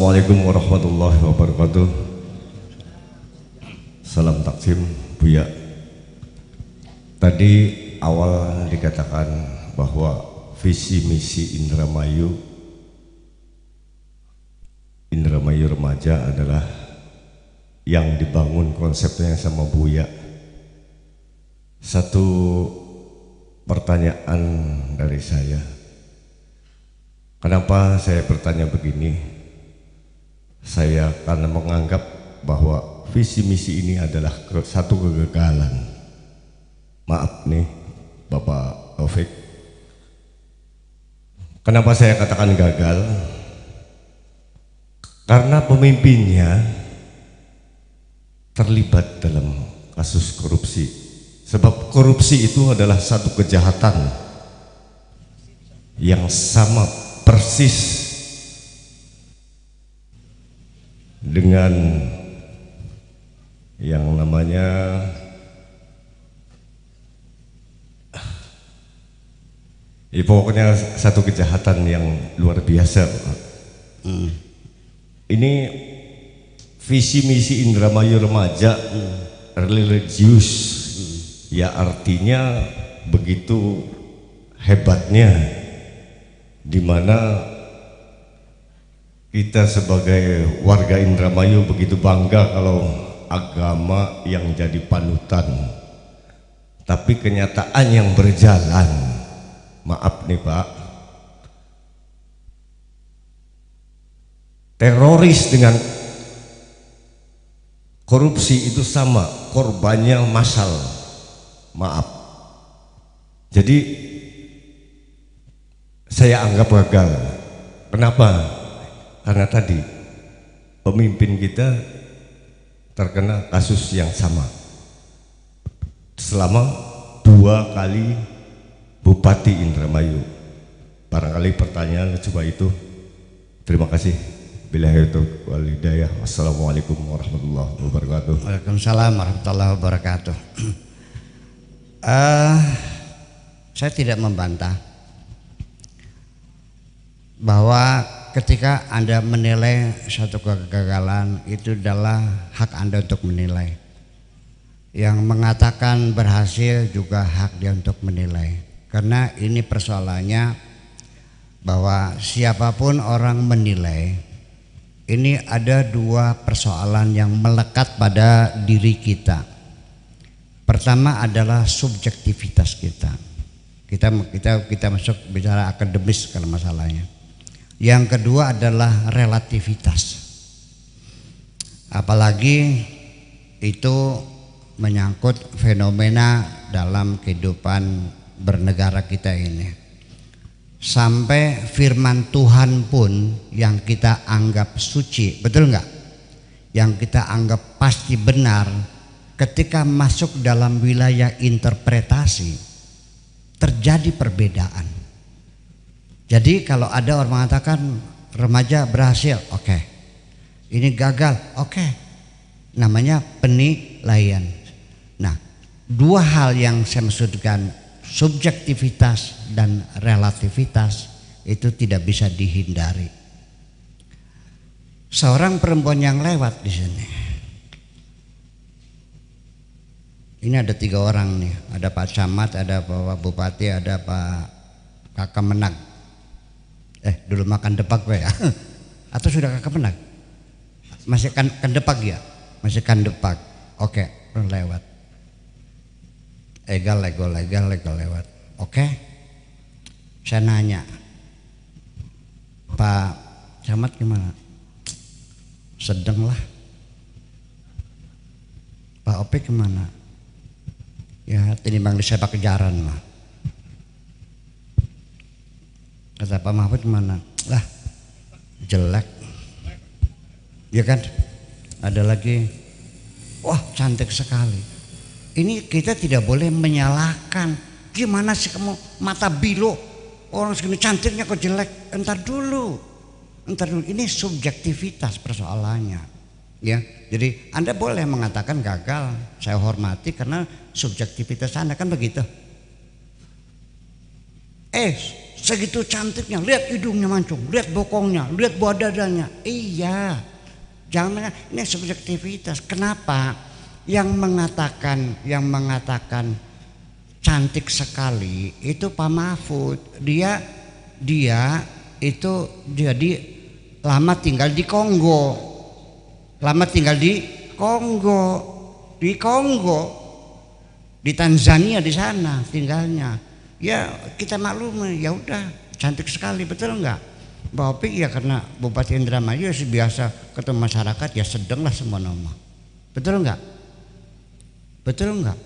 Assalamualaikum warahmatullahi wabarakatuh. Salam taksim Buya. Tadi awal dikatakan bahwa visi misi Indramayu Indramayu remaja adalah yang dibangun konsepnya sama Buya. Satu pertanyaan dari saya. Kenapa saya bertanya begini? Saya karena menganggap bahwa visi misi ini adalah satu kegagalan. Maaf nih, Bapak Taufik. Kenapa saya katakan gagal? Karena pemimpinnya terlibat dalam kasus korupsi. Sebab korupsi itu adalah satu kejahatan yang sama persis dengan yang namanya ya pokoknya satu kejahatan yang luar biasa hmm. ini visi misi Indramayu remaja hmm. religius hmm. ya artinya begitu hebatnya di mana kita sebagai warga Indramayu begitu bangga kalau agama yang jadi panutan. Tapi kenyataan yang berjalan. Maaf nih Pak. Teroris dengan korupsi itu sama. Korbannya masal maaf. Jadi saya anggap gagal. Kenapa? Karena tadi pemimpin kita terkena kasus yang sama. Selama dua kali Bupati Indramayu. Barangkali pertanyaan coba itu. Terima kasih. Bila itu walidayah. Wassalamualaikum warahmatullahi wabarakatuh. Waalaikumsalam warahmatullahi wabarakatuh. uh, saya tidak membantah bahwa ketika Anda menilai satu kegagalan itu adalah hak Anda untuk menilai. Yang mengatakan berhasil juga hak dia untuk menilai. Karena ini persoalannya bahwa siapa pun orang menilai ini ada dua persoalan yang melekat pada diri kita. Pertama adalah subjektivitas kita. Kita kita kita masuk bicara akademis kalau masalahnya yang kedua adalah relativitas. Apalagi itu menyangkut fenomena dalam kehidupan bernegara kita ini. Sampai firman Tuhan pun yang kita anggap suci, betul nggak? Yang kita anggap pasti benar, ketika masuk dalam wilayah interpretasi terjadi perbedaan. Jadi kalau ada orang mengatakan remaja berhasil, oke. Okay. Ini gagal, oke. Okay. Namanya penilaian. Nah, dua hal yang saya maksudkan subjektivitas dan relativitas itu tidak bisa dihindari. Seorang perempuan yang lewat di sini. Ini ada tiga orang nih, ada Pak Camat, ada Pak Bupati, ada Pak Kakak Menang. Eh dulu makan depak gue ya. Atau sudah kakak pernah? Masih kan, kan depak ya? Masih kan depak. Oke, lewat. Egal, legal, legal, legal lewat. Oke. Saya nanya. Pak Camat gimana? Sedang lah. Pak Opek gimana? Ya, tinimbang di sepak kejaran lah. Kata Pak Mahfud mana? Lah jelek. Ya kan? Ada lagi. Wah cantik sekali. Ini kita tidak boleh menyalahkan. Gimana sih kamu mata bilu? Orang segini cantiknya kok jelek? Entar dulu. Entar dulu. Ini subjektivitas persoalannya. Ya, jadi Anda boleh mengatakan gagal. Saya hormati karena subjektivitas Anda kan begitu. Eh, segitu cantiknya, lihat hidungnya mancung, lihat bokongnya, lihat buah dadanya. Iya, jangan ini subjektivitas. Kenapa? Yang mengatakan, yang mengatakan cantik sekali itu Pak Mahfud. Dia, dia itu jadi lama tinggal di Kongo, lama tinggal di Kongo, di Kongo, di Tanzania di sana tinggalnya ya kita maklum ya udah cantik sekali betul enggak Mbak Opik ya karena Bupati Indramayu ya biasa ketemu masyarakat ya sedang lah semua nama. Betul enggak betul enggak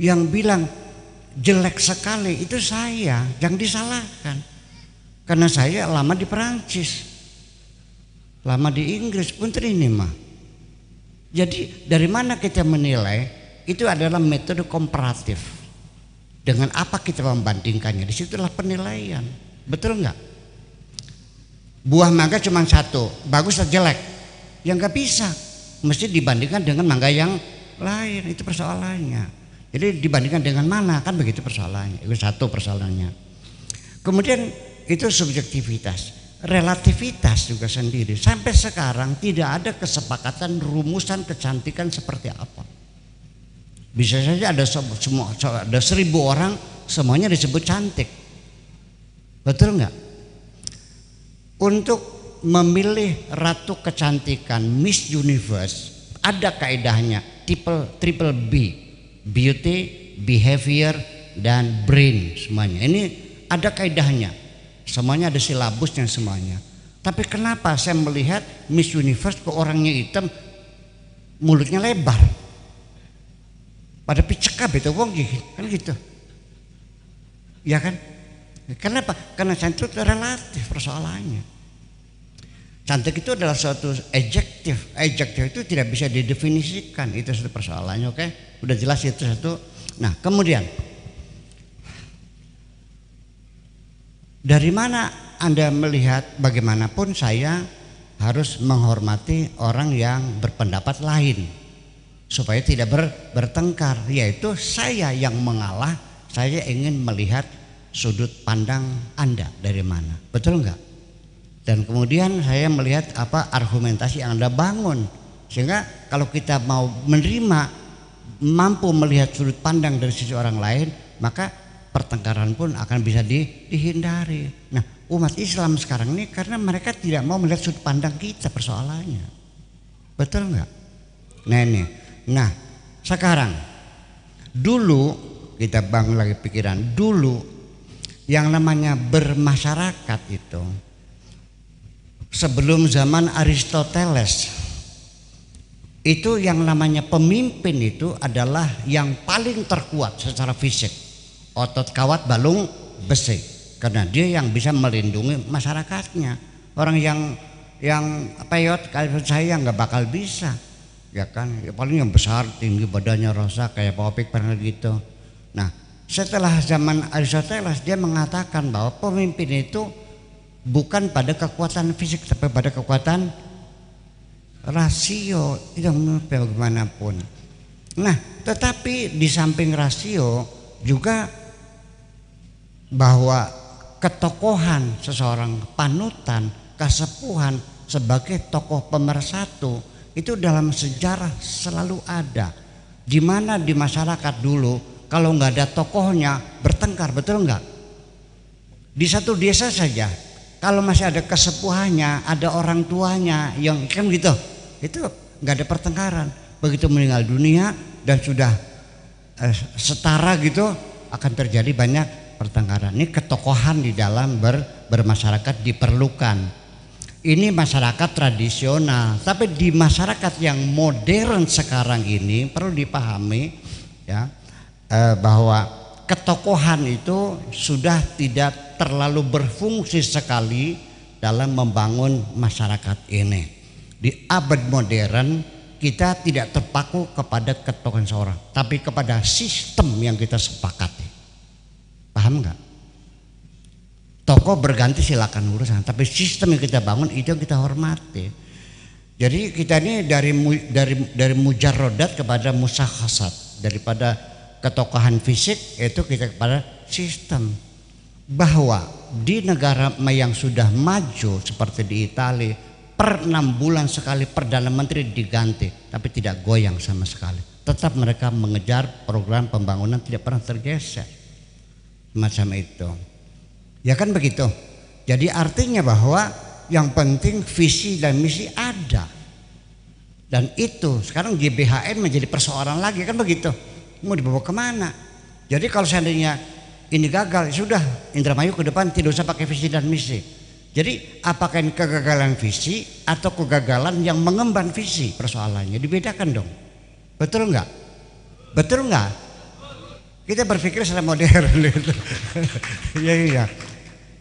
yang bilang jelek sekali itu saya yang disalahkan. Karena saya lama di Perancis lama di Inggris pun ini mah. Jadi dari mana kita menilai itu adalah metode komparatif dengan apa kita membandingkannya? Di situlah penilaian. Betul nggak? Buah mangga cuma satu. Bagus atau jelek? Yang nggak bisa. Mesti dibandingkan dengan mangga yang lain. Itu persoalannya. Jadi dibandingkan dengan mana? Kan begitu persoalannya. Itu satu persoalannya. Kemudian itu subjektivitas. Relativitas juga sendiri. Sampai sekarang tidak ada kesepakatan rumusan kecantikan seperti apa bisa saja ada semua ada seribu orang semuanya disebut cantik. Betul nggak? Untuk memilih ratu kecantikan Miss Universe ada kaidahnya triple triple B beauty, behavior dan brain semuanya. Ini ada kaidahnya. Semuanya ada silabusnya semuanya. Tapi kenapa saya melihat Miss Universe ke orangnya hitam mulutnya lebar? Pada picekap itu wong kan gitu. Ya kan? Kenapa? Karena cantik itu relatif persoalannya. Cantik itu adalah suatu adjektif adjektif itu tidak bisa didefinisikan. Itu satu persoalannya oke? Udah jelas itu satu. Nah kemudian. Dari mana anda melihat bagaimanapun saya harus menghormati orang yang berpendapat lain supaya tidak ber, bertengkar yaitu saya yang mengalah saya ingin melihat sudut pandang Anda dari mana. Betul enggak dan kemudian saya melihat apa argumentasi yang Anda bangun. Sehingga kalau kita mau menerima mampu melihat sudut pandang dari sisi orang lain maka pertengkaran pun akan bisa di, dihindari. Nah umat Islam sekarang ini karena mereka tidak mau melihat sudut pandang kita persoalannya. Betul enggak nah ini Nah, sekarang dulu kita bangun lagi pikiran dulu yang namanya bermasyarakat itu sebelum zaman Aristoteles itu yang namanya pemimpin itu adalah yang paling terkuat secara fisik. Otot kawat balung besi karena dia yang bisa melindungi masyarakatnya. Orang yang yang peyot kalau saya nggak bakal bisa ya kan ya paling yang besar tinggi badannya rosa kayak Pak Opik pernah gitu. Nah setelah zaman Aristoteles dia mengatakan bahwa pemimpin itu bukan pada kekuatan fisik tapi pada kekuatan rasio itu bagaimanapun nah tetapi di samping rasio juga bahwa ketokohan seseorang panutan kesepuhan sebagai tokoh pemersatu itu dalam sejarah selalu ada. Di mana di masyarakat dulu kalau nggak ada tokohnya bertengkar betul nggak? Di satu desa saja kalau masih ada kesepuhannya, ada orang tuanya yang kan gitu, itu nggak ada pertengkaran. Begitu meninggal dunia dan sudah eh, setara gitu akan terjadi banyak pertengkaran. Ini ketokohan di dalam ber, bermasyarakat diperlukan ini masyarakat tradisional, tapi di masyarakat yang modern sekarang ini perlu dipahami ya eh, bahwa ketokohan itu sudah tidak terlalu berfungsi sekali dalam membangun masyarakat ini. Di abad modern kita tidak terpaku kepada ketokohan seorang, tapi kepada sistem yang kita sepakati. Paham nggak? Toko berganti silakan urusan, tapi sistem yang kita bangun itu yang kita hormati. Jadi kita ini dari dari dari mujarrodat kepada musakhasat, daripada ketokohan fisik itu kita kepada sistem. Bahwa di negara yang sudah maju seperti di Italia per enam bulan sekali perdana menteri diganti tapi tidak goyang sama sekali. Tetap mereka mengejar program pembangunan tidak pernah tergeser. Macam itu ya kan begitu jadi artinya bahwa yang penting visi dan misi ada dan itu sekarang GBHN menjadi persoalan lagi kan begitu mau dibawa ke mana jadi kalau seandainya ini gagal ya sudah Indramayu ke depan tidak usah pakai visi dan misi. Jadi apakah ini kegagalan visi atau kegagalan yang mengemban visi persoalannya dibedakan dong. Betul nggak? Betul nggak? Kita berpikir secara modern gitu. Iya iya.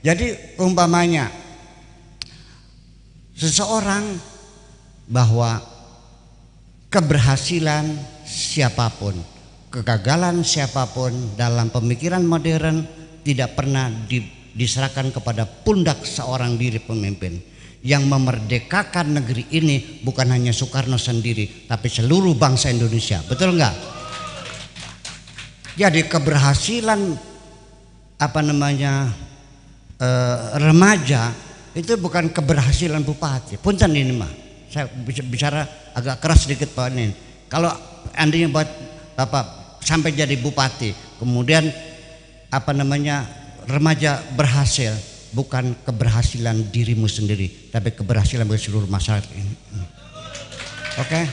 Jadi umpamanya seseorang bahwa keberhasilan siapa pun kegagalan siapa pun dalam pemikiran modern tidak pernah di, diserahkan kepada pundak seorang diri pemimpin. Yang memerdekakan negeri ini bukan hanya Soekarno sendiri tapi seluruh bangsa Indonesia. Betul nggak? Jadi keberhasilan apa namanya eh, remaja itu bukan keberhasilan bupati punten ini mah saya bicara agak keras sedikit pak ini kalau andainya buat bapak sampai jadi bupati. Kemudian apa namanya remaja berhasil bukan keberhasilan dirimu sendiri, tapi keberhasilan bagi seluruh masyarakat ini. Oke. Okay?